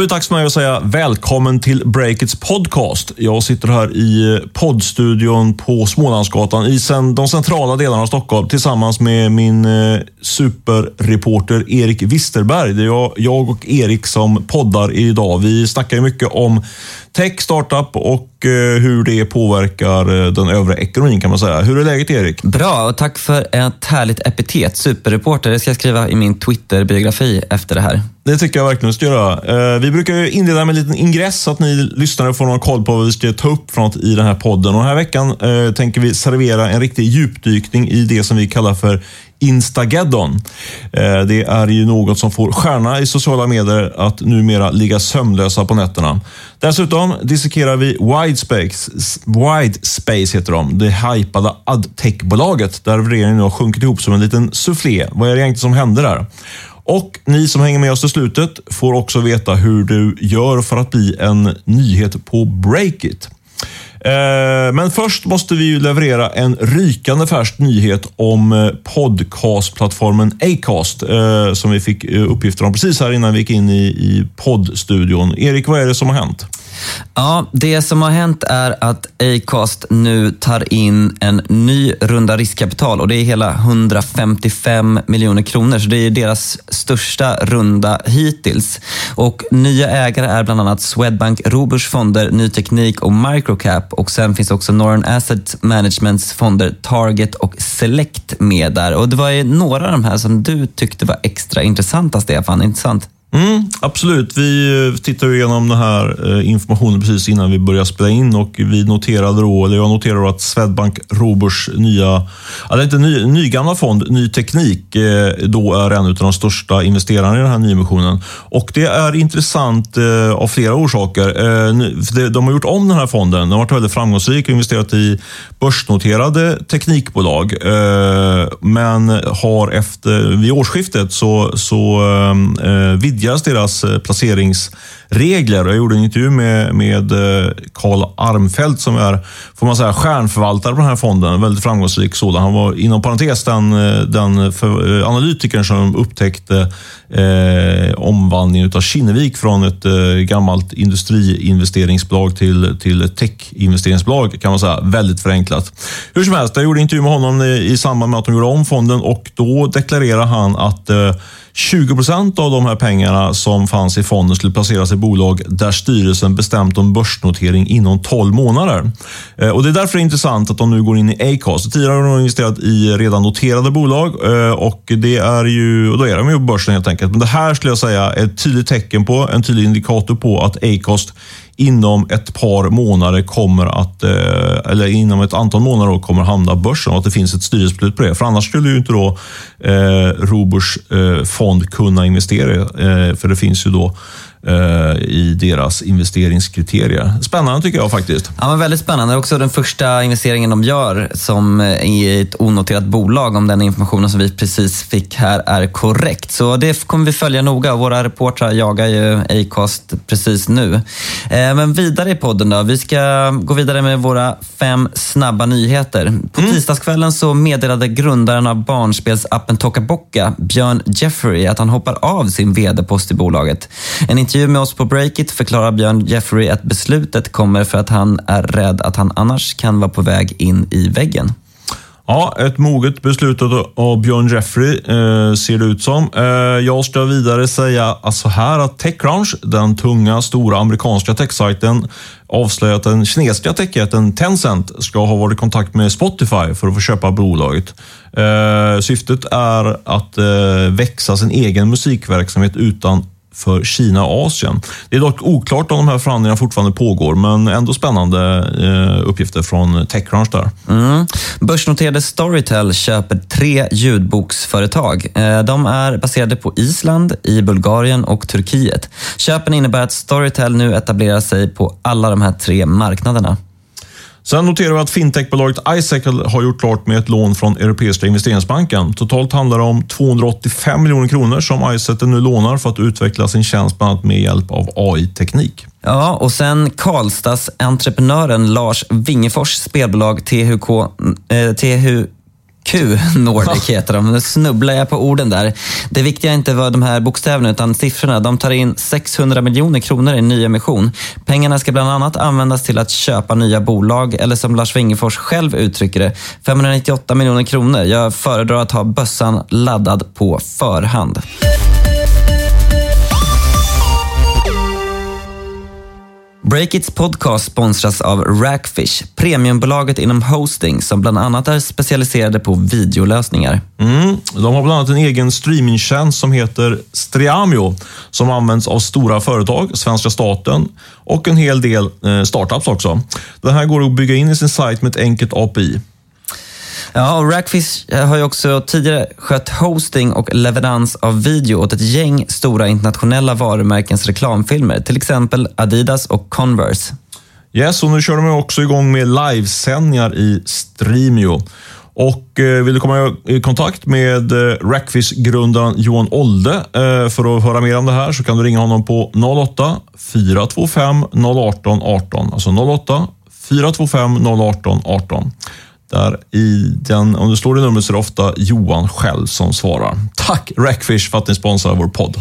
Då är det dags för mig att säga välkommen till Breakits podcast. Jag sitter här i eh, poddstudion på Smålandsgatan i de centrala delarna av Stockholm tillsammans med min eh, superreporter Erik Wisterberg. Det är jag, och Erik som poddar idag. Vi snackar mycket om tech, startup och eh, hur det påverkar eh, den övriga ekonomin kan man säga. Hur är läget Erik? Bra och tack för ett härligt epitet. Superreporter, det ska jag skriva i min Twitter-biografi efter det här. Det tycker jag verkligen du ska göra. Eh, vi brukar inleda med en liten ingress så att ni lyssnare får någon koll på vad vi ska ta upp för något i den här podden. Och den här veckan tänker vi servera en riktig djupdykning i det som vi kallar för Instageddon. Eh, det är ju något som får stjärna i sociala medier att numera ligga sömnlösa på nätterna. Dessutom dissekerar vi Widespace, Widespace heter de, det hypade adtech-bolaget där regeringen nu har sjunkit ihop som en liten soufflé. Vad är det egentligen som händer där? Och ni som hänger med oss till slutet får också veta hur du gör för att bli en nyhet på Breakit. Eh, men först måste vi leverera en rykande färsk nyhet om eh, podcastplattformen Acast eh, som vi fick uppgifter om precis här innan vi gick in i poddstudion. Erik, vad är det som har hänt? Ja, det som har hänt är att Acast nu tar in en ny runda riskkapital och det är hela 155 miljoner kronor. Så det är deras största runda hittills. Och nya ägare är bland annat Swedbank Roburs fonder, Ny Teknik och Microcap. Och sen finns också Northern Asset Managements fonder Target och Select med där. Och det var ju några av de här som du tyckte var extra intressanta, Stefan. Intressant. Mm, absolut. Vi eh, tittade igenom den här eh, informationen precis innan vi började spela in och vi noterade då, eller jag noterade då att Swedbank Roburs nya, eller inte ny, nygamla fond, Ny Teknik, eh, då är en av de största investerarna i den här nyemissionen. Och det är intressant av flera orsaker. De har gjort om den här fonden. Den har varit väldigt framgångsrik och investerat i börsnoterade teknikbolag. Men har efter, vid årsskiftet så, så vidgas deras eh, placerings regler. Jag gjorde en intervju med, med eh, Carl Armfelt som är, får man säga, stjärnförvaltare på den här fonden. Väldigt framgångsrik sådan. Han var inom parentes den, eh, den för, eh, analytikern som upptäckte eh, omvandlingen av Kinnevik från ett eh, gammalt industriinvesteringsbolag till, till ett techinvesteringsbolag kan man säga. Väldigt förenklat. Hur som helst, jag gjorde en intervju med honom i samband med att de gjorde om fonden och då deklarerade han att eh, 20 procent av de här pengarna som fanns i fonden skulle placeras i bolag där styrelsen bestämt om börsnotering inom 12 månader. Eh, och Det är därför det är intressant att de nu går in i Acast. Tidigare har de investerat i redan noterade bolag eh, och det är ju, och då är de ju på börsen helt enkelt. Men det här skulle jag säga är ett tydligt tecken på, en tydlig indikator på att Acast inom ett par månader kommer att, eh, eller inom ett antal månader kommer hamna börsen och att det finns ett styrelsebeslut på det. För annars skulle ju inte då eh, Roburs eh, fond kunna investera. Eh, för det finns ju då i deras investeringskriterier. Spännande tycker jag faktiskt. Ja, men väldigt spännande. Också den första investeringen de gör som i ett onoterat bolag, om den informationen som vi precis fick här är korrekt. Så det kommer vi följa noga. Våra reportrar jagar ju Acast precis nu. Eh, men vidare i podden då. Vi ska gå vidare med våra fem snabba nyheter. På mm. tisdagskvällen så meddelade grundaren av barnspelsappen Tokaboka, Björn Jeffrey, att han hoppar av sin vd-post i bolaget. En intervju med oss på Breakit förklarar Björn Jeffrey att beslutet kommer för att han är rädd att han annars kan vara på väg in i väggen. Ja, ett moget beslut av Björn Jeffrey eh, ser det ut som. Eh, jag ska vidare säga så här att Techcrunch, den tunga, stora amerikanska techsajten, avslöjat att den kinesiska techjätten Tencent ska ha varit i kontakt med Spotify för att få köpa bolaget. Eh, syftet är att eh, växa sin egen musikverksamhet utan för Kina och Asien. Det är dock oklart om de här förhandlingarna fortfarande pågår, men ändå spännande eh, uppgifter från Techcrunch där. Mm. Börsnoterade Storytel köper tre ljudboksföretag. Eh, de är baserade på Island, i Bulgarien och Turkiet. Köpen innebär att Storytel nu etablerar sig på alla de här tre marknaderna. Sen noterar vi att fintechbolaget iCycle har gjort klart med ett lån från Europeiska investeringsbanken. Totalt handlar det om 285 miljoner kronor som iCycle nu lånar för att utveckla sin tjänst bland annat med hjälp av AI-teknik. Ja, och sen Karlstads entreprenören Lars Wingefors spelbolag THK, eh, THQ Q Nordic heter de. Nu snubblar jag på orden där. Det viktiga är inte vad de här bokstäverna utan siffrorna. De tar in 600 miljoner kronor i nyemission. Pengarna ska bland annat användas till att köpa nya bolag eller som Lars Wingefors själv uttrycker det, 598 miljoner kronor. Jag föredrar att ha bössan laddad på förhand. Breakits podcast sponsras av Rackfish, premiumbolaget inom hosting som bland annat är specialiserade på videolösningar. Mm, de har bland annat en egen streamingtjänst som heter Streamio som används av stora företag, svenska staten och en hel del eh, startups också. Den här går att bygga in i sin sajt med ett enkelt API. Ja, och Rackfish eh, har ju också tidigare skött hosting och leverans av video åt ett gäng stora internationella varumärkens reklamfilmer, till exempel Adidas och Converse. Yes, och nu kör de också igång med livesändningar i Streamio. Och eh, vill du komma i kontakt med eh, Rackfish-grundaren Johan Olde för att höra mer om det här så kan du ringa honom på 08 425 018 18. Alltså 08 425 018 18. Där i den, om du slår i numret så är det ofta Johan själv som svarar. Tack Rackfish för att ni sponsrar vår podd.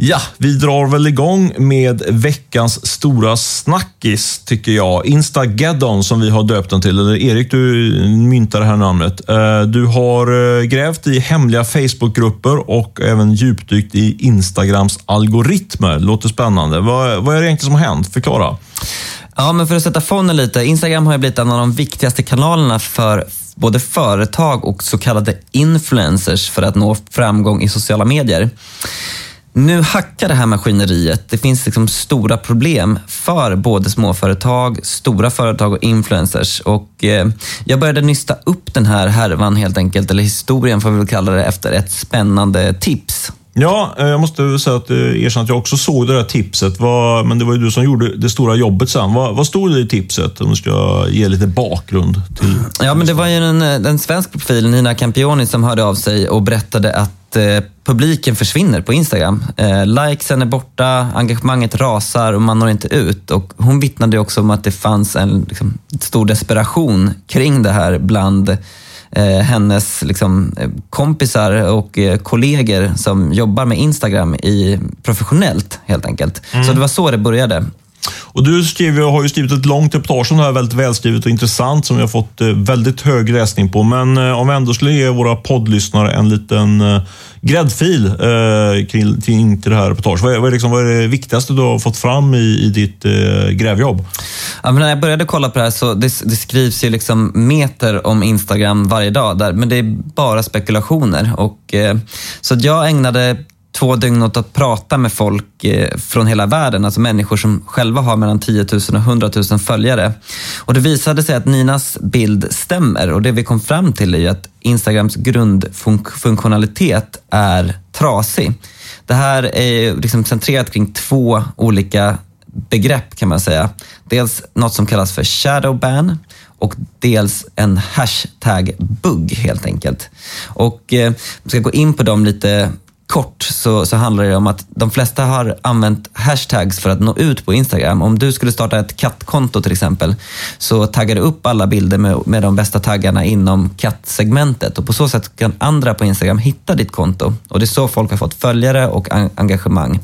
Ja, vi drar väl igång med veckans stora snackis, tycker jag. Instageddon, som vi har döpt den till. Eller Erik, du myntar det här namnet. Eh, du har eh, grävt i hemliga Facebookgrupper och även djupdykt i Instagrams algoritmer. Låter spännande. Vad, vad är det egentligen som har hänt? Förklara. Ja, men för att sätta fonden lite. Instagram har ju blivit en av de viktigaste kanalerna för både företag och så kallade influencers för att nå framgång i sociala medier. Nu hackar det här maskineriet. Det finns liksom stora problem för både småföretag, stora företag och influencers. Och, eh, jag började nysta upp den här härvan helt enkelt, eller historien får vi väl kalla det, efter ett spännande tips. Ja, eh, jag måste säga att, eh, erkänna att jag också såg det där tipset. Men det var ju du som gjorde det stora jobbet sen. Vad, vad stod det i tipset? Om du ska ge lite bakgrund till... Ja, men det var ju en, eh, en svensk profil, Nina Campioni, som hörde av sig och berättade att eh, publiken försvinner på Instagram. Eh, likesen är borta, engagemanget rasar och man når inte ut. Och hon vittnade också om att det fanns en liksom, stor desperation kring det här bland hennes liksom, kompisar och eh, kollegor som jobbar med Instagram i, professionellt helt enkelt. Mm. Så det var så det började. Och du skriver, har ju skrivit ett långt reportage om det här, väldigt välskrivet och intressant som vi har fått eh, väldigt hög läsning på. Men eh, om vi ändå skulle ge våra poddlyssnare en liten eh, gräddfil eh, kring, kring till det här reportaget. Vad är, vad, är liksom, vad är det viktigaste du har fått fram i, i ditt eh, grävjobb? Ja, men när jag började kolla på det här så det, det skrivs ju liksom meter om Instagram varje dag, där, men det är bara spekulationer. Och, eh, så jag ägnade två dygn åt att prata med folk eh, från hela världen, alltså människor som själva har mellan 10 000 och 100 000 följare. Och det visade sig att Ninas bild stämmer och det vi kom fram till är ju att Instagrams grundfunktionalitet är trasig. Det här är liksom centrerat kring två olika begrepp kan man säga. Dels något som kallas för shadow ban och dels en hashtag-bugg helt enkelt. Och eh, jag ska gå in på dem lite kort så, så handlar det om att de flesta har använt hashtags för att nå ut på Instagram. Om du skulle starta ett kattkonto till exempel så taggar du upp alla bilder med, med de bästa taggarna inom kattsegmentet och på så sätt kan andra på Instagram hitta ditt konto. Och det är så folk har fått följare och engagemang.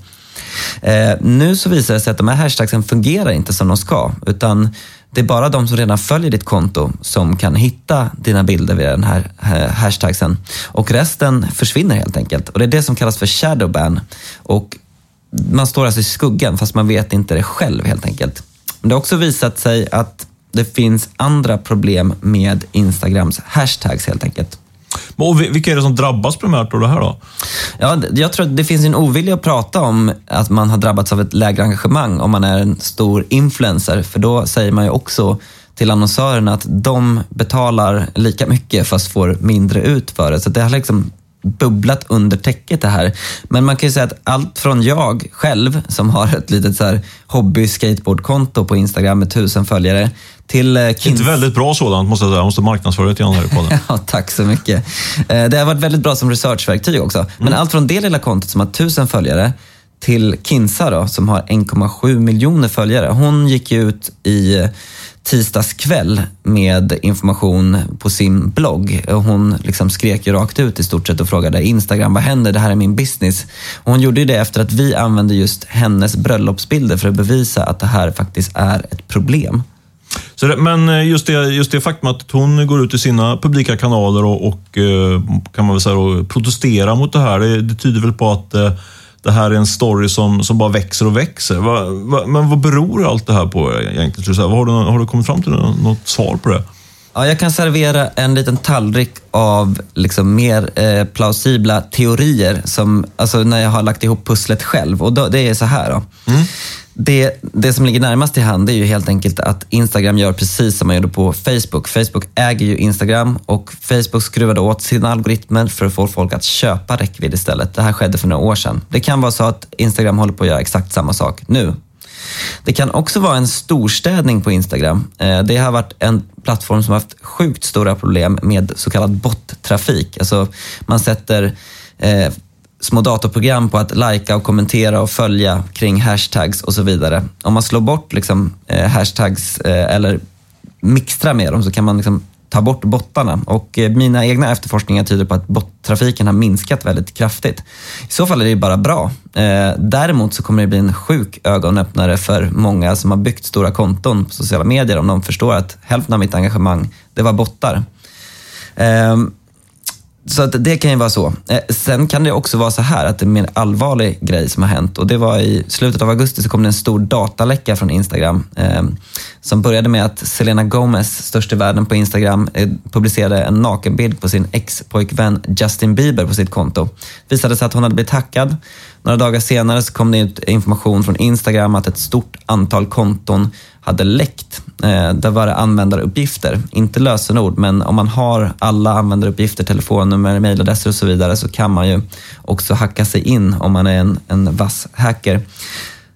Eh, nu så visar det sig att de här hashtagsen fungerar inte som de ska utan det är bara de som redan följer ditt konto som kan hitta dina bilder via den här hashtagsen. Och resten försvinner helt enkelt. Och det är det som kallas för shadow ban. Och man står alltså i skuggan fast man vet inte det själv helt enkelt. Men det har också visat sig att det finns andra problem med Instagrams hashtags helt enkelt. Och vilka är det som drabbas primärt av det här då? Ja, jag tror att det finns en ovilja att prata om att man har drabbats av ett lägre engagemang om man är en stor influencer. För då säger man ju också till annonsörerna att de betalar lika mycket fast får mindre ut för det. Så det har liksom bubblat under täcket det här. Men man kan ju säga att allt från jag själv, som har ett litet så här hobby skateboardkonto på Instagram med tusen följare, till eh, Kins... Ett väldigt bra sådant måste jag säga. Jag måste marknadsföra det här i podden. ja, tack så mycket. Eh, det har varit väldigt bra som researchverktyg också. Men mm. allt från det lilla kontot som har tusen följare till Kinsa då, som har 1,7 miljoner följare. Hon gick ut i tisdagskväll med information på sin blogg. Hon liksom skrek ju rakt ut i stort sett och frågade Instagram, vad händer? Det här är min business. Och hon gjorde det efter att vi använde just hennes bröllopsbilder för att bevisa att det här faktiskt är ett problem. Så det, men eh, just det, just det faktum att hon går ut i sina publika kanaler och, och eh, kan man väl säga, och protesterar mot det här, det, det tyder väl på att eh, det här är en story som, som bara växer och växer. Va, va, men vad beror allt det här på egentligen? Så har, du, har du kommit fram till något svar på det? Ja, jag kan servera en liten tallrik av liksom mer eh, plausibla teorier, som, alltså när jag har lagt ihop pusslet själv. Och då, det är så här. Då. Mm. Det, det som ligger närmast till hand är ju helt enkelt att Instagram gör precis som man gjorde på Facebook. Facebook äger ju Instagram och Facebook skruvade åt sina algoritmer för att få folk att köpa räckvidd istället. Det här skedde för några år sedan. Det kan vara så att Instagram håller på att göra exakt samma sak nu. Det kan också vara en storstädning på Instagram. Eh, det har varit en plattform som har haft sjukt stora problem med så kallad bottrafik. Alltså man sätter eh, små datorprogram på att lajka och kommentera och följa kring hashtags och så vidare. Om man slår bort liksom, eh, hashtags eh, eller mixtrar med dem så kan man liksom ta bort bottarna. Och eh, mina egna efterforskningar tyder på att bottrafiken har minskat väldigt kraftigt. I så fall är det bara bra. Eh, däremot så kommer det bli en sjuk ögonöppnare för många som har byggt stora konton på sociala medier om de förstår att hälften av mitt engagemang, det var bottar. Ehm, så att det kan ju vara så. Eh, sen kan det också vara så här att det är en mer allvarlig grej som har hänt och det var i slutet av augusti så kom det en stor dataläcka från Instagram eh, som började med att Selena Gomez, störst i världen på Instagram, eh, publicerade en nakenbild på sin ex-pojkvän Justin Bieber på sitt konto. Det visade sig att hon hade blivit hackad. Några dagar senare så kom det ut information från Instagram att ett stort antal konton hade läckt. Eh, där var det användaruppgifter, inte lösenord, men om man har alla användaruppgifter, telefonnummer, mejladresser och så vidare så kan man ju också hacka sig in om man är en, en vass hacker.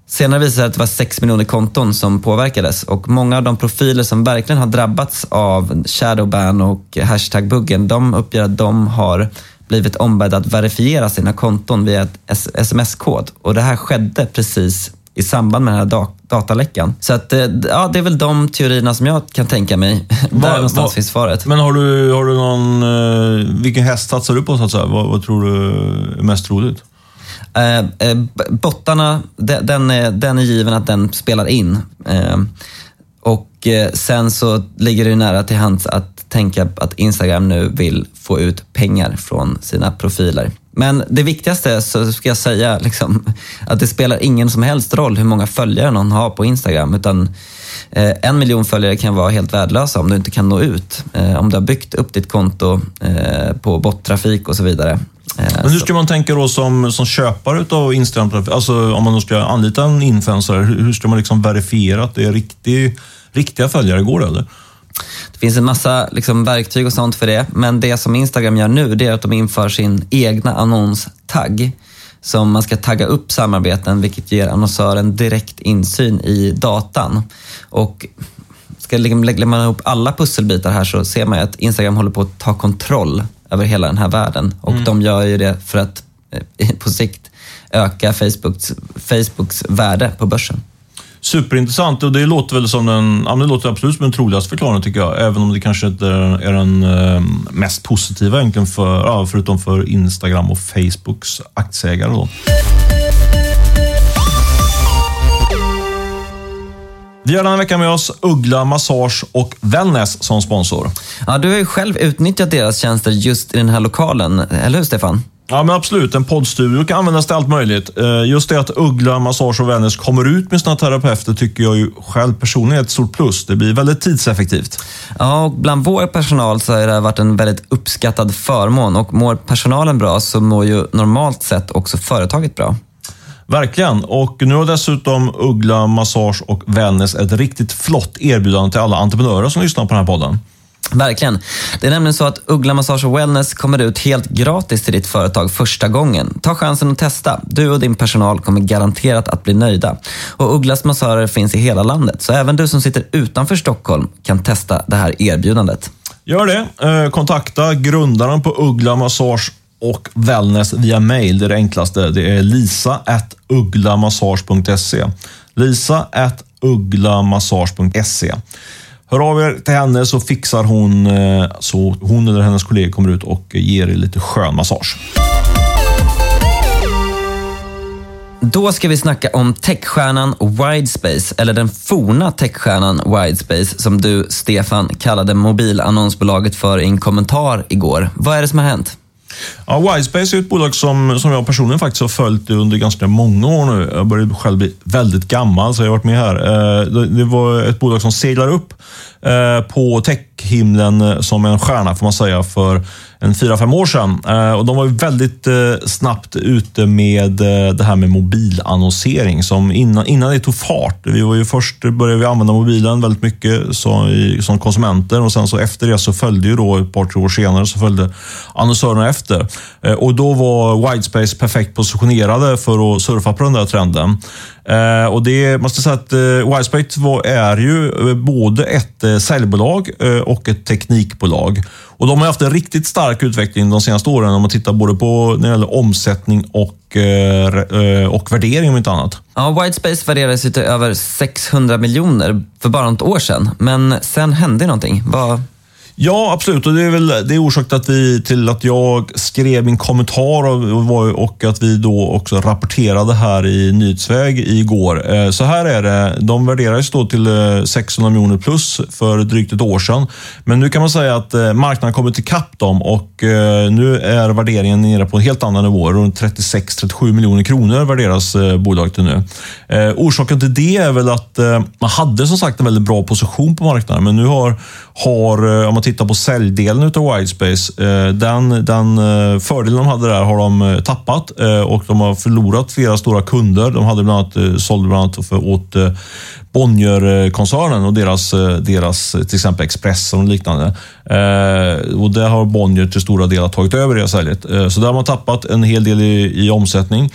Senare visade det sig att det var 6 miljoner konton som påverkades och många av de profiler som verkligen har drabbats av shadowban och hashtagbuggen, de uppger att de har blivit ombedda att verifiera sina konton via ett sms-kod. Och det här skedde precis i samband med den här dataläckan. Så att, eh, ja, det är väl de teorierna som jag kan tänka mig. Där någonstans finns svaret. Men har du, har du någon, eh, vilken häst satsar du på så att säga? Vad, vad tror du är mest troligt? Eh, eh, bottarna, den är, den är given att den spelar in. Eh, och eh, sen så ligger det nära till hands att tänka att Instagram nu vill få ut pengar från sina profiler. Men det viktigaste så ska jag säga liksom, att det spelar ingen som helst roll hur många följare någon har på Instagram. Utan eh, en miljon följare kan vara helt värdelösa om du inte kan nå ut. Eh, om du har byggt upp ditt konto eh, på bottrafik och så vidare. Men hur ska man tänka då som, som köpare av Instagram? Alltså om man ska anlita en influencer, hur ska man liksom verifiera att det är riktig, riktiga följare? Går det eller? Det finns en massa liksom, verktyg och sånt för det, men det som Instagram gör nu det är att de inför sin egna annonstagg som man ska tagga upp samarbeten vilket ger annonsören direkt insyn i datan. Och ska lägger man ihop alla pusselbitar här så ser man att Instagram håller på att ta kontroll över hela den här världen och mm. de gör ju det för att eh, på sikt öka Facebooks, Facebooks värde på börsen. Superintressant och det låter väl som den, ja, det låter absolut som den troligaste förklaringen tycker jag. Även om det kanske inte är den eh, mest positiva egentligen, för, ja, förutom för Instagram och Facebooks aktieägare. Då. Vi har den här veckan med oss Uggla Massage och Wellness som sponsor. Ja, du har ju själv utnyttjat deras tjänster just i den här lokalen, eller hur Stefan? Ja, men absolut. En poddstudio kan användas till allt möjligt. Eh, just det att Uggla Massage och Wellness kommer ut med sina terapeuter tycker jag ju själv personligen är ett stort plus. Det blir väldigt tidseffektivt. Ja, och bland vår personal så har det varit en väldigt uppskattad förmån och mår personalen bra så mår ju normalt sett också företaget bra. Verkligen. Och nu har dessutom Uggla Massage och Wellness ett riktigt flott erbjudande till alla entreprenörer som lyssnar på den här podden. Verkligen. Det är nämligen så att Uggla Massage och Wellness kommer ut helt gratis till ditt företag första gången. Ta chansen att testa. Du och din personal kommer garanterat att bli nöjda. Och Ugglas massörer finns i hela landet, så även du som sitter utanför Stockholm kan testa det här erbjudandet. Gör det. Eh, kontakta grundaren på Uggla Massage och Wellness via mail. Det är det enklaste. Det är lisa.ugglamassage.se. lisa.ugglamassage.se Hör av er till henne så fixar hon eh, så hon eller hennes kollegor kommer ut och ger er lite skön massage. Då ska vi snacka om techstjärnan Widespace, eller den forna techstjärnan Widespace, som du, Stefan, kallade mobilannonsbolaget för i en kommentar igår. Vad är det som har hänt? Ja, Widespace är ett bolag som, som jag personligen faktiskt har följt under ganska många år nu. Jag börjar själv bli väldigt gammal, så jag har varit med här. Eh, det var ett bolag som seglar upp Eh, på techhimlen eh, som en stjärna, får man säga, för en fyra, fem år sedan. Eh, och de var väldigt snabbt ute med det här med mobilannonsering som innan, innan det tog fart. Vi var ju först började vi använda mobilen väldigt mycket som, som konsumenter och sen så efter det så följde ju då ett par, tre år senare så följde annonsörerna efter. Och då var Widespace perfekt positionerade för att surfa på den där trenden. Eh, och det måste säga att eh, Wisebait är ju eh, både ett eh, säljbolag eh, och ett teknikbolag. Och de har haft en riktigt stark utveckling de senaste åren om man tittar både på när det gäller omsättning och, eh, eh, och värdering om inte annat. Ja, Whitespace värderades till över 600 miljoner för bara något år sedan. Men sen hände någonting. Vad, Ja, absolut. Och det är väl det är orsaken att vi, till att jag skrev min kommentar och, och att vi då också rapporterade här i Nyhetsväg igår. Eh, så här är det. De värderades då till eh, 600 miljoner plus för drygt ett år sedan. Men nu kan man säga att eh, marknaden kommit ikapp dem och nu är värderingen nere på en helt annan nivå. Runt 36-37 miljoner kronor värderas bolaget till nu. Orsaken till det är väl att man hade som sagt en väldigt bra position på marknaden, men nu har, har om man tittar på säljdelen av Widespace, eh, den, den eh, fördelen de hade där har de eh, tappat och de har förlorat flera stora kunder. De hade bland annat, sålde bland annat för, åt Bonnier-koncernen och deras, deras till exempel Expressen och liknande. Och det har Bonnier till stora delar tagit över det säljet. Så där har man tappat en hel del i, i omsättning.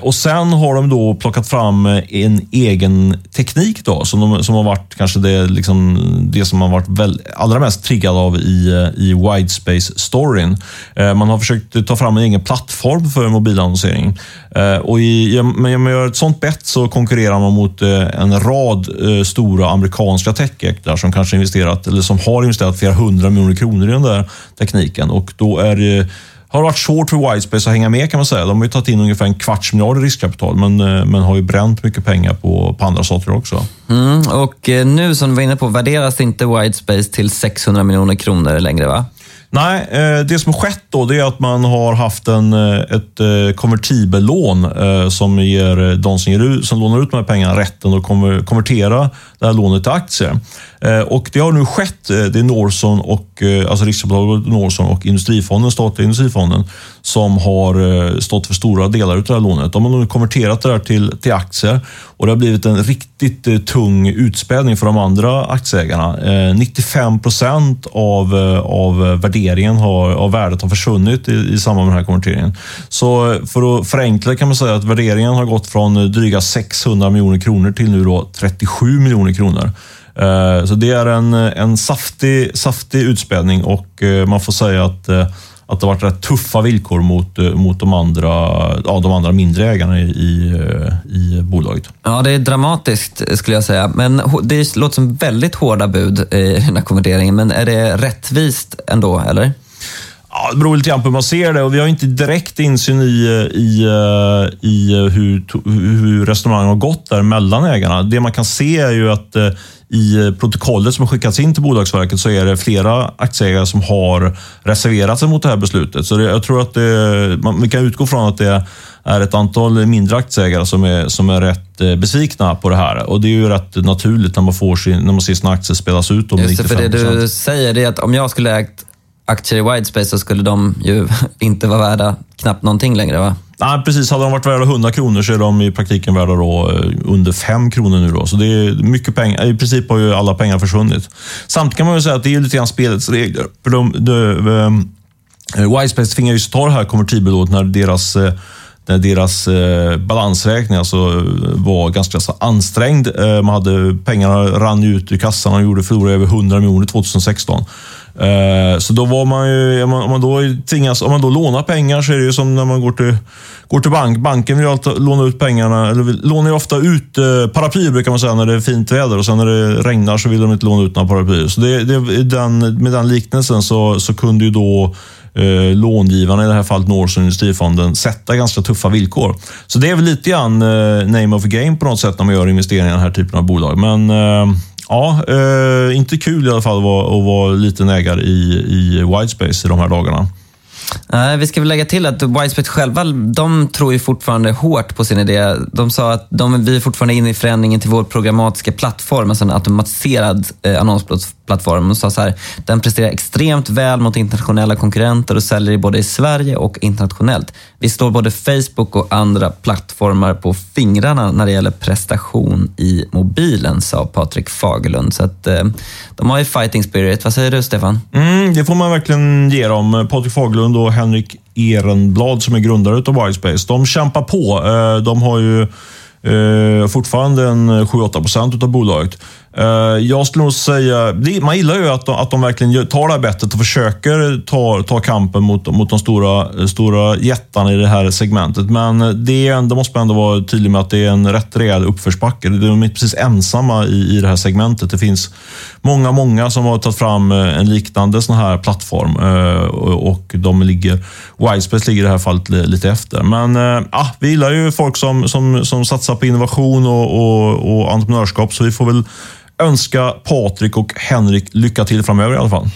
Och sen har de då plockat fram en egen teknik då, som, de, som har varit kanske det, liksom, det som har varit väl, allra mest triggad av i, eh, i Widespace-storyn. Eh, man har försökt ta fram en egen plattform för mobilannonsering. Eh, och i, men om man gör ett sånt bett så konkurrerar man mot en rad stora amerikanska techjäktar som kanske investerat, eller som har investerat flera hundra miljoner kronor i den där tekniken. Och då är det har varit svårt för Widespace att hänga med kan man säga. De har ju tagit in ungefär en kvarts miljard i riskkapital, men, men har ju bränt mycket pengar på, på andra saker också. Mm, och nu som du var inne på, värderas inte Widespace till 600 miljoner kronor längre va? Nej, eh, det som har skett då det är att man har haft en, eh, ett eh, konvertibellån som ger de som, ger, som lånar ut de här pengarna rätten att konvertera det här lånet till aktier. Eh, och det har nu skett. Eh, det är Norson och, eh, alltså riskkapitalbolaget Norson och Industrifonden, statliga Industrifonden, som har stått för stora delar av det här lånet. De har nu konverterat det här till, till aktier och det har blivit en riktigt tung utspädning för de andra aktieägarna. 95 procent av, av värderingen värderingen har, av värdet har försvunnit i, i samband med den här konverteringen. Så för att förenkla kan man säga att värderingen har gått från dryga 600 miljoner kronor till nu då 37 miljoner kronor. Eh, så det är en, en saftig, saftig utspädning och eh, man får säga att eh, att det har varit rätt tuffa villkor mot, mot de, andra, ja, de andra mindre ägarna i, i, i bolaget. Ja, det är dramatiskt skulle jag säga. Men det låter som väldigt hårda bud i den här konverteringen. Men är det rättvist ändå, eller? Ja, det beror lite grann på hur man ser det och vi har inte direkt insyn i, i, i hur, hur resonemangen har gått där mellan ägarna. Det man kan se är ju att i protokollet som har skickats in till Bolagsverket så är det flera aktieägare som har reserverat sig mot det här beslutet. Så det, jag tror att det, man, vi kan utgå från att det är ett antal mindre aktieägare som är, som är rätt eh, besvikna på det här. Och det är ju rätt naturligt när man, får sin, när man ser sina aktier spelas ut. Just det, för det du säger är att om jag skulle ägt aktier i Widespace så skulle de ju inte vara värda knappt någonting längre va? Nej, precis. Hade de varit värda 100 kronor så är de i praktiken värda då, eh, under 5 kronor nu. Då. Så det är mycket pengar. I princip har ju alla pengar försvunnit. Samtidigt kan man ju säga att det är lite grann spelets regler. För de, de, de, Widespace tvingar ju ta det här konvertibelånet när deras när deras balansräkning alltså var ganska så ansträngd. Man hade, pengarna rann ut ur kassan och gjorde förlorade över 100 miljoner 2016. Eh, så då var man ju, om man, då tvingas, om man då lånar pengar så är det ju som när man går till, går till bank. Banken vill ju alltid låna ut pengarna, eller lånar ju ofta ut eh, paraplyer brukar man säga när det är fint väder och sen när det regnar så vill de inte låna ut några paraplyer. Så det, det, den, med den liknelsen så, så kunde ju då eh, långivarna, i det här fallet Northern Industrifonden, sätta ganska tuffa villkor. Så det är väl lite grann eh, name of the game på något sätt när man gör investeringar i den här typen av bolag. Men eh, ja, eh, inte kul i alla fall att vara, att vara liten ägare i, i Whitespace i de här dagarna. Nej, vi ska väl lägga till att Whitespace själva, de tror ju fortfarande hårt på sin idé. De sa att de, vi är fortfarande inne i förändringen till vår programmatiska plattform, alltså en automatiserad eh, annonsplattform. De sa så här, den presterar extremt väl mot internationella konkurrenter och säljer både i Sverige och internationellt. Vi slår både Facebook och andra plattformar på fingrarna när det gäller prestation i mobilen, sa Patrik Fagerlund. Så att, eh, de har ju fighting spirit. Vad säger du, Stefan? Mm, det får man verkligen ge dem. Patrik Fagerlund och Henrik Ehrenblad som är grundare av Whitespace. De kämpar på. Eh, de har ju eh, fortfarande en 7-8 procent av bolaget. Eh, jag skulle nog säga, man gillar ju att de, att de verkligen tar det här bettet och försöker ta, ta kampen mot, mot de stora, stora jättarna i det här segmentet. Men det, det måste man ändå vara tydlig med att det är en rätt rejäl uppförsbacke. De är inte precis ensamma i, i det här segmentet. Det finns många, många som har tagit fram eh, en liknande sån här plattform eh, och de ligger, Wildspace ligger i det här fallet lite efter. Men ja, vi gillar ju folk som, som, som satsar på innovation och, och, och entreprenörskap, så vi får väl önska Patrik och Henrik lycka till framöver i alla fall.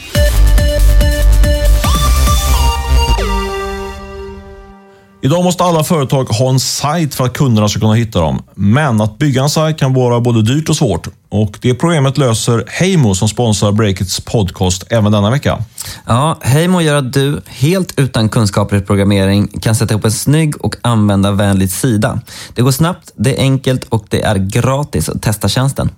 Idag måste alla företag ha en sajt för att kunderna ska kunna hitta dem. Men att bygga en sajt kan vara både dyrt och svårt. Och Det problemet löser Heimo som sponsrar Breakits podcast även denna vecka. Ja, Heimo gör att du, helt utan kunskaper i programmering, kan sätta ihop en snygg och användarvänlig sida. Det går snabbt, det är enkelt och det är gratis att testa tjänsten.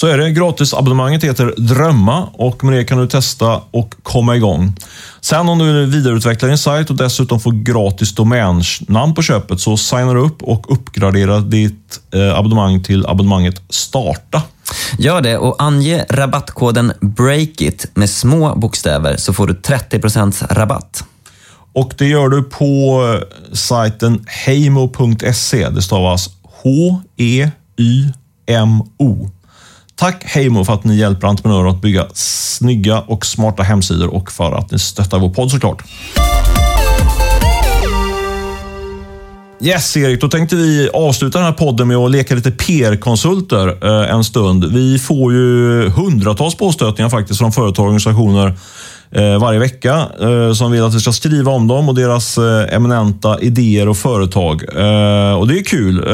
Så är det. Gratisabonnemanget heter Drömma och med det kan du testa och komma igång. Sen om du vill vidareutveckla din sajt och dessutom få gratis domännamn på köpet så signar du upp och uppgradera ditt eh, abonnemang till abonnemanget Starta. Gör det och ange rabattkoden BREAKIT med små bokstäver så får du 30% rabatt. Och det gör du på eh, sajten heimo.se. Det stavas H-E-Y-M-O. Tack Heimo för att ni hjälper entreprenörer att bygga snygga och smarta hemsidor och för att ni stöttar vår podd såklart. Yes, Erik. Då tänkte vi avsluta den här podden med att leka lite PR-konsulter eh, en stund. Vi får ju hundratals påstötningar faktiskt från företag och organisationer Eh, varje vecka eh, som vill att vi ska skriva om dem och deras eh, eminenta idéer och företag. Och Det är kul.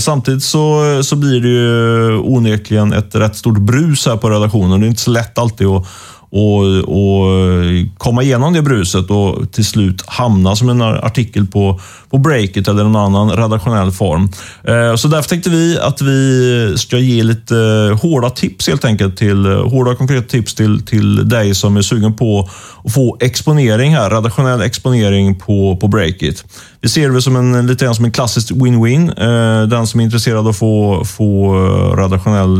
Samtidigt så, så blir det ju onekligen ett rätt stort brus här på redaktionen. Det är inte så lätt alltid att och, och eh, komma igenom det bruset och till slut hamna som en artikel på, på Breakit eller någon annan redaktionell form. Eh, så därför tänkte vi att vi ska ge lite eh, hårda tips helt enkelt, till, hårda konkreta tips till, till dig som är sugen på att få exponering här, redaktionell exponering på, på Breakit. Vi ser det som en, lite grann som en klassisk win-win. Den som är intresserad av att få, få redaktionell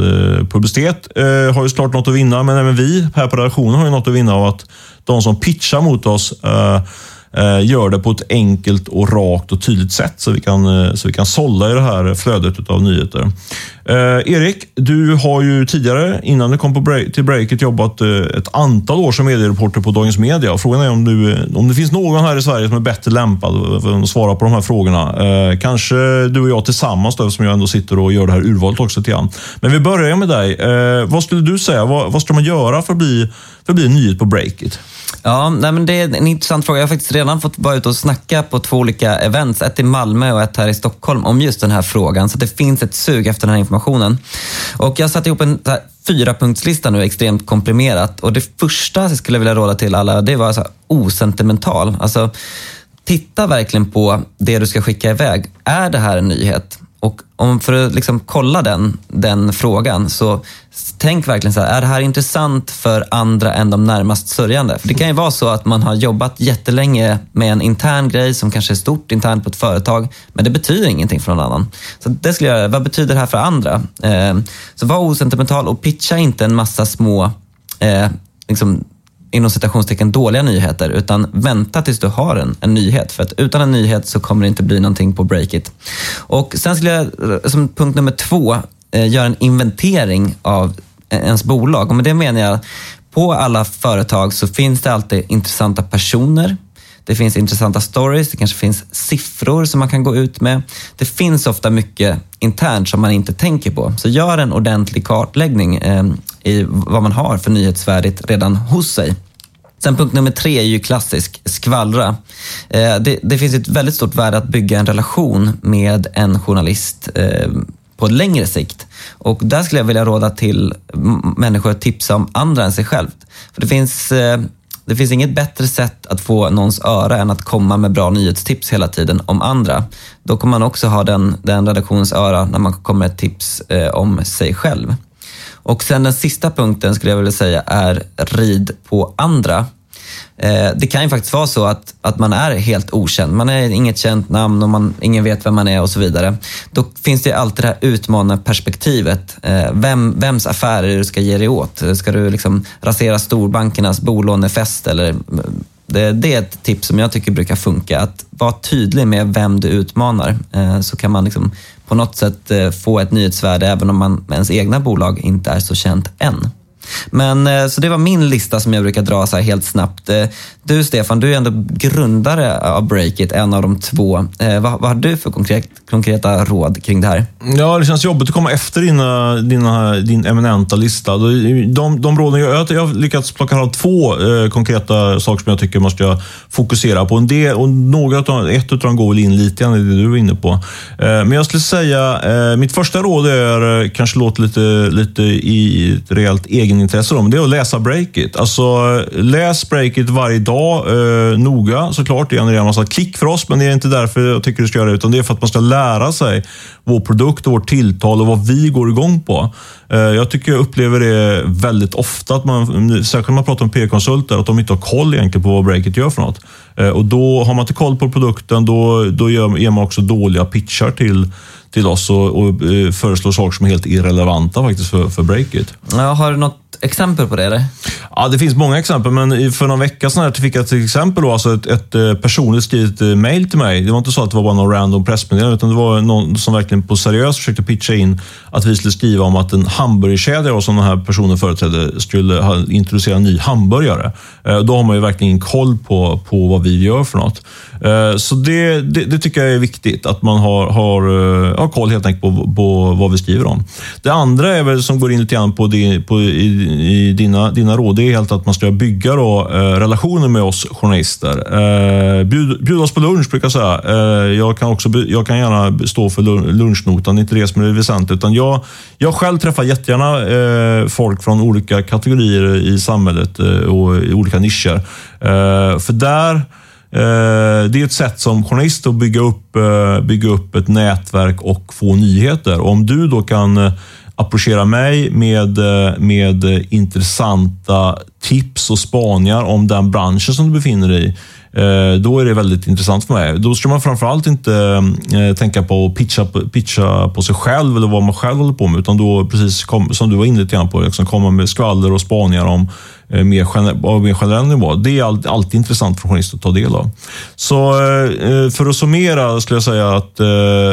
publicitet har ju såklart något att vinna, men även vi här på redaktionen har ju något att vinna av att de som pitchar mot oss eh, eh, gör det på ett enkelt och rakt och tydligt sätt så vi kan, eh, så vi kan sålla i det här flödet av nyheter. Eh, Erik, du har ju tidigare, innan du kom på break, till Breakit, jobbat eh, ett antal år som mediereporter på Dagens Media. Frågan är om, du, om det finns någon här i Sverige som är bättre lämpad för att svara på de här frågorna. Eh, kanske du och jag tillsammans då, eftersom jag ändå sitter och gör det här urvalet också lite grann. Men vi börjar med dig. Eh, vad skulle du säga? Vad, vad ska man göra för att bli, för att bli en nyhet på Breakit? Ja, nej, men det är en intressant fråga. Jag har faktiskt redan fått vara ute och snacka på två olika events. Ett i Malmö och ett här i Stockholm om just den här frågan. Så det finns ett sug efter den här informationen. Och jag satte ihop en här, nu, extremt komprimerat. Och det första jag skulle vilja råda till alla, det var så här, osentimental. Alltså, titta verkligen på det du ska skicka iväg. Är det här en nyhet? Och om för att liksom kolla den, den frågan, så tänk verkligen så här, är det här intressant för andra än de närmast sörjande? För det kan ju vara så att man har jobbat jättelänge med en intern grej som kanske är stort internt på ett företag, men det betyder ingenting för någon annan. Så det skulle jag göra. Vad betyder det här för andra? Eh, så var osentimental och pitcha inte en massa små eh, liksom, inom citationstecken dåliga nyheter, utan vänta tills du har en, en nyhet. För att utan en nyhet så kommer det inte bli någonting på Breakit. Och sen skulle jag, som punkt nummer två, eh, göra en inventering av eh, ens bolag. Och med det menar jag, på alla företag så finns det alltid intressanta personer, det finns intressanta stories, det kanske finns siffror som man kan gå ut med. Det finns ofta mycket internt som man inte tänker på. Så gör en ordentlig kartläggning eh, i vad man har för nyhetsvärdigt redan hos sig. Sen punkt nummer tre är ju klassisk, skvallra. Eh, det, det, finns ett väldigt stort värde att bygga en relation med en journalist eh, på längre sikt. Och där skulle jag vilja råda till människor att tipsa om andra än sig själv. För det finns eh, det finns inget bättre sätt att få någons öra än att komma med bra nyhetstips hela tiden om andra. Då kommer man också ha den, den redaktionens öra när man kommer med tips eh, om sig själv. Och sen den sista punkten skulle jag vilja säga är rid på andra. Eh, det kan ju faktiskt vara så att, att man är helt okänd. Man är inget känt namn och man, ingen vet vem man är och så vidare. Då finns det alltid det här utmanarperspektivet. Eh, vem, vems affärer du ska ge dig åt. Ska du liksom rasera storbankernas bolånefest eller det, det, är ett tips som jag tycker brukar funka. Att vara tydlig med vem du utmanar eh, så kan man liksom på något sätt eh, få ett nyhetsvärde även om man, ens egna bolag inte är så känt än. Men eh, så det var min lista som jag brukar dra så här helt snabbt. Eh, du Stefan, du är ändå grundare av Breakit, en av de två. Eh, vad, vad har du för konkret, konkreta råd kring det här? Ja, det känns jobbigt att komma efter dina, dina, din eminenta lista. De, de råden jag, jag har lyckats plocka fram två konkreta saker som jag tycker måste jag fokusera på. En del, och några av, ett av dem går väl in lite grann i det du var inne på. Men jag skulle säga, mitt första råd är, kanske låter lite, lite i ett rejält egenintresse, då, men det är att läsa Breakit. Alltså, läs Breakit varje dag eh, noga såklart. Det genererar en massa klick för oss, men det är inte därför jag tycker du ska göra det. Utan det är för att man ska lära sig vår produkt och vårt tilltal och vad vi går igång på. Eh, jag tycker jag upplever det väldigt ofta, att man, särskilt när man pratar med PR-konsulter, att de inte har koll egentligen på vad Breakit gör för något. Eh, och då har man inte koll på produkten, då, då gör, ger man också dåliga pitchar till till oss och, och eh, föreslår saker som är helt irrelevanta faktiskt för, för Breakit. Ja, har du något exempel på det? Eller? Ja, det finns många exempel, men för någon vecka sedan fick jag till exempel då, alltså ett, ett eh, personligt skrivet eh, mail till mig. Det var inte så att det var bara någon random pressmeddelande, utan det var någon som verkligen på seriöst försökte pitcha in att vi skulle skriva om att en hamburgerkedja som den här personen företrädde skulle introducera en ny hamburgare. Eh, då har man ju verkligen koll på, på vad vi gör för något. Så det, det, det tycker jag är viktigt, att man har, har, har koll helt enkelt på, på vad vi skriver om. Det andra är väl som går in lite grann på, det på i, i dina, dina råd, det är helt att man ska bygga då, eh, relationer med oss journalister. Eh, bjud, bjud, oss på lunch brukar jag säga. Eh, jag, kan också, jag kan gärna stå för lunchnotan, inte det som är väsentligt. Utan jag, jag själv träffar jättegärna eh, folk från olika kategorier i samhället eh, och i olika nischer. Eh, för där eh, det är ett sätt som journalist att bygga upp, eh, bygga upp ett nätverk och få nyheter. Om du då kan eh, approchera mig med, eh, med intressanta tips och spaningar om den branschen som du befinner dig i, eh, då är det väldigt intressant för mig. Då ska man framförallt inte eh, tänka på att pitcha, pitcha på sig själv eller vad man själv håller på med, utan då, precis som du var inne på, liksom komma med skvaller och spaningar om Eh, mer, av mer generell nivå. Det är alltid, intressant för journalister att ta del av. Så eh, eh, för att summera skulle jag säga att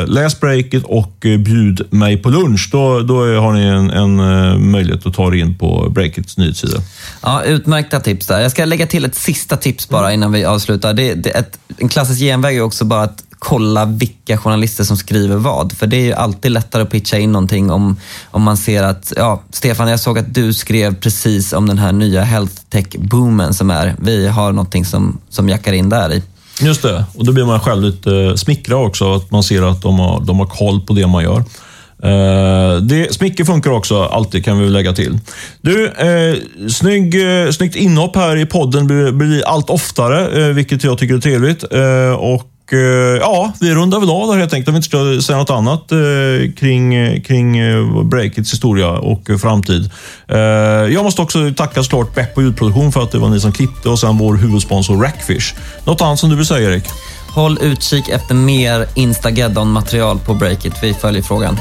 läs breaket och bjud mig på lunch. Då, då har ni en, en möjlighet att ta er in på breakets nyhetssida. Ja, utmärkta tips där. Jag ska lägga till ett sista tips bara innan vi avslutar. Det, det ett, en klassisk genväg är också bara att kolla vilka journalister som skriver vad. För det är ju alltid lättare att pitcha in någonting om, om man ser att, ja, Stefan, jag såg att du skrev precis om den här nya health tech-boomen som är. Vi har någonting som, som jackar in där i. Just det, och då blir man själv lite eh, smickrad också, att man ser att de har, de har koll på det man gör. Eh, det, smicker funkar också alltid, kan vi lägga till. Du, eh, snygg, eh, snyggt inhopp här i podden blir, blir allt oftare, vilket jag tycker är trevligt. och Eh, ja, vi rundar väl av där helt enkelt om vi inte ska säga något annat eh, kring, kring eh, Breakits historia och eh, framtid. Jag måste också tacka såklart Beppo ljudproduktion för att det var ni som klippte och sen vår huvudsponsor Rackfish. Något annat som du vill säga Erik? Håll utkik efter mer Instageddon-material på Breakit. Vi följer frågan.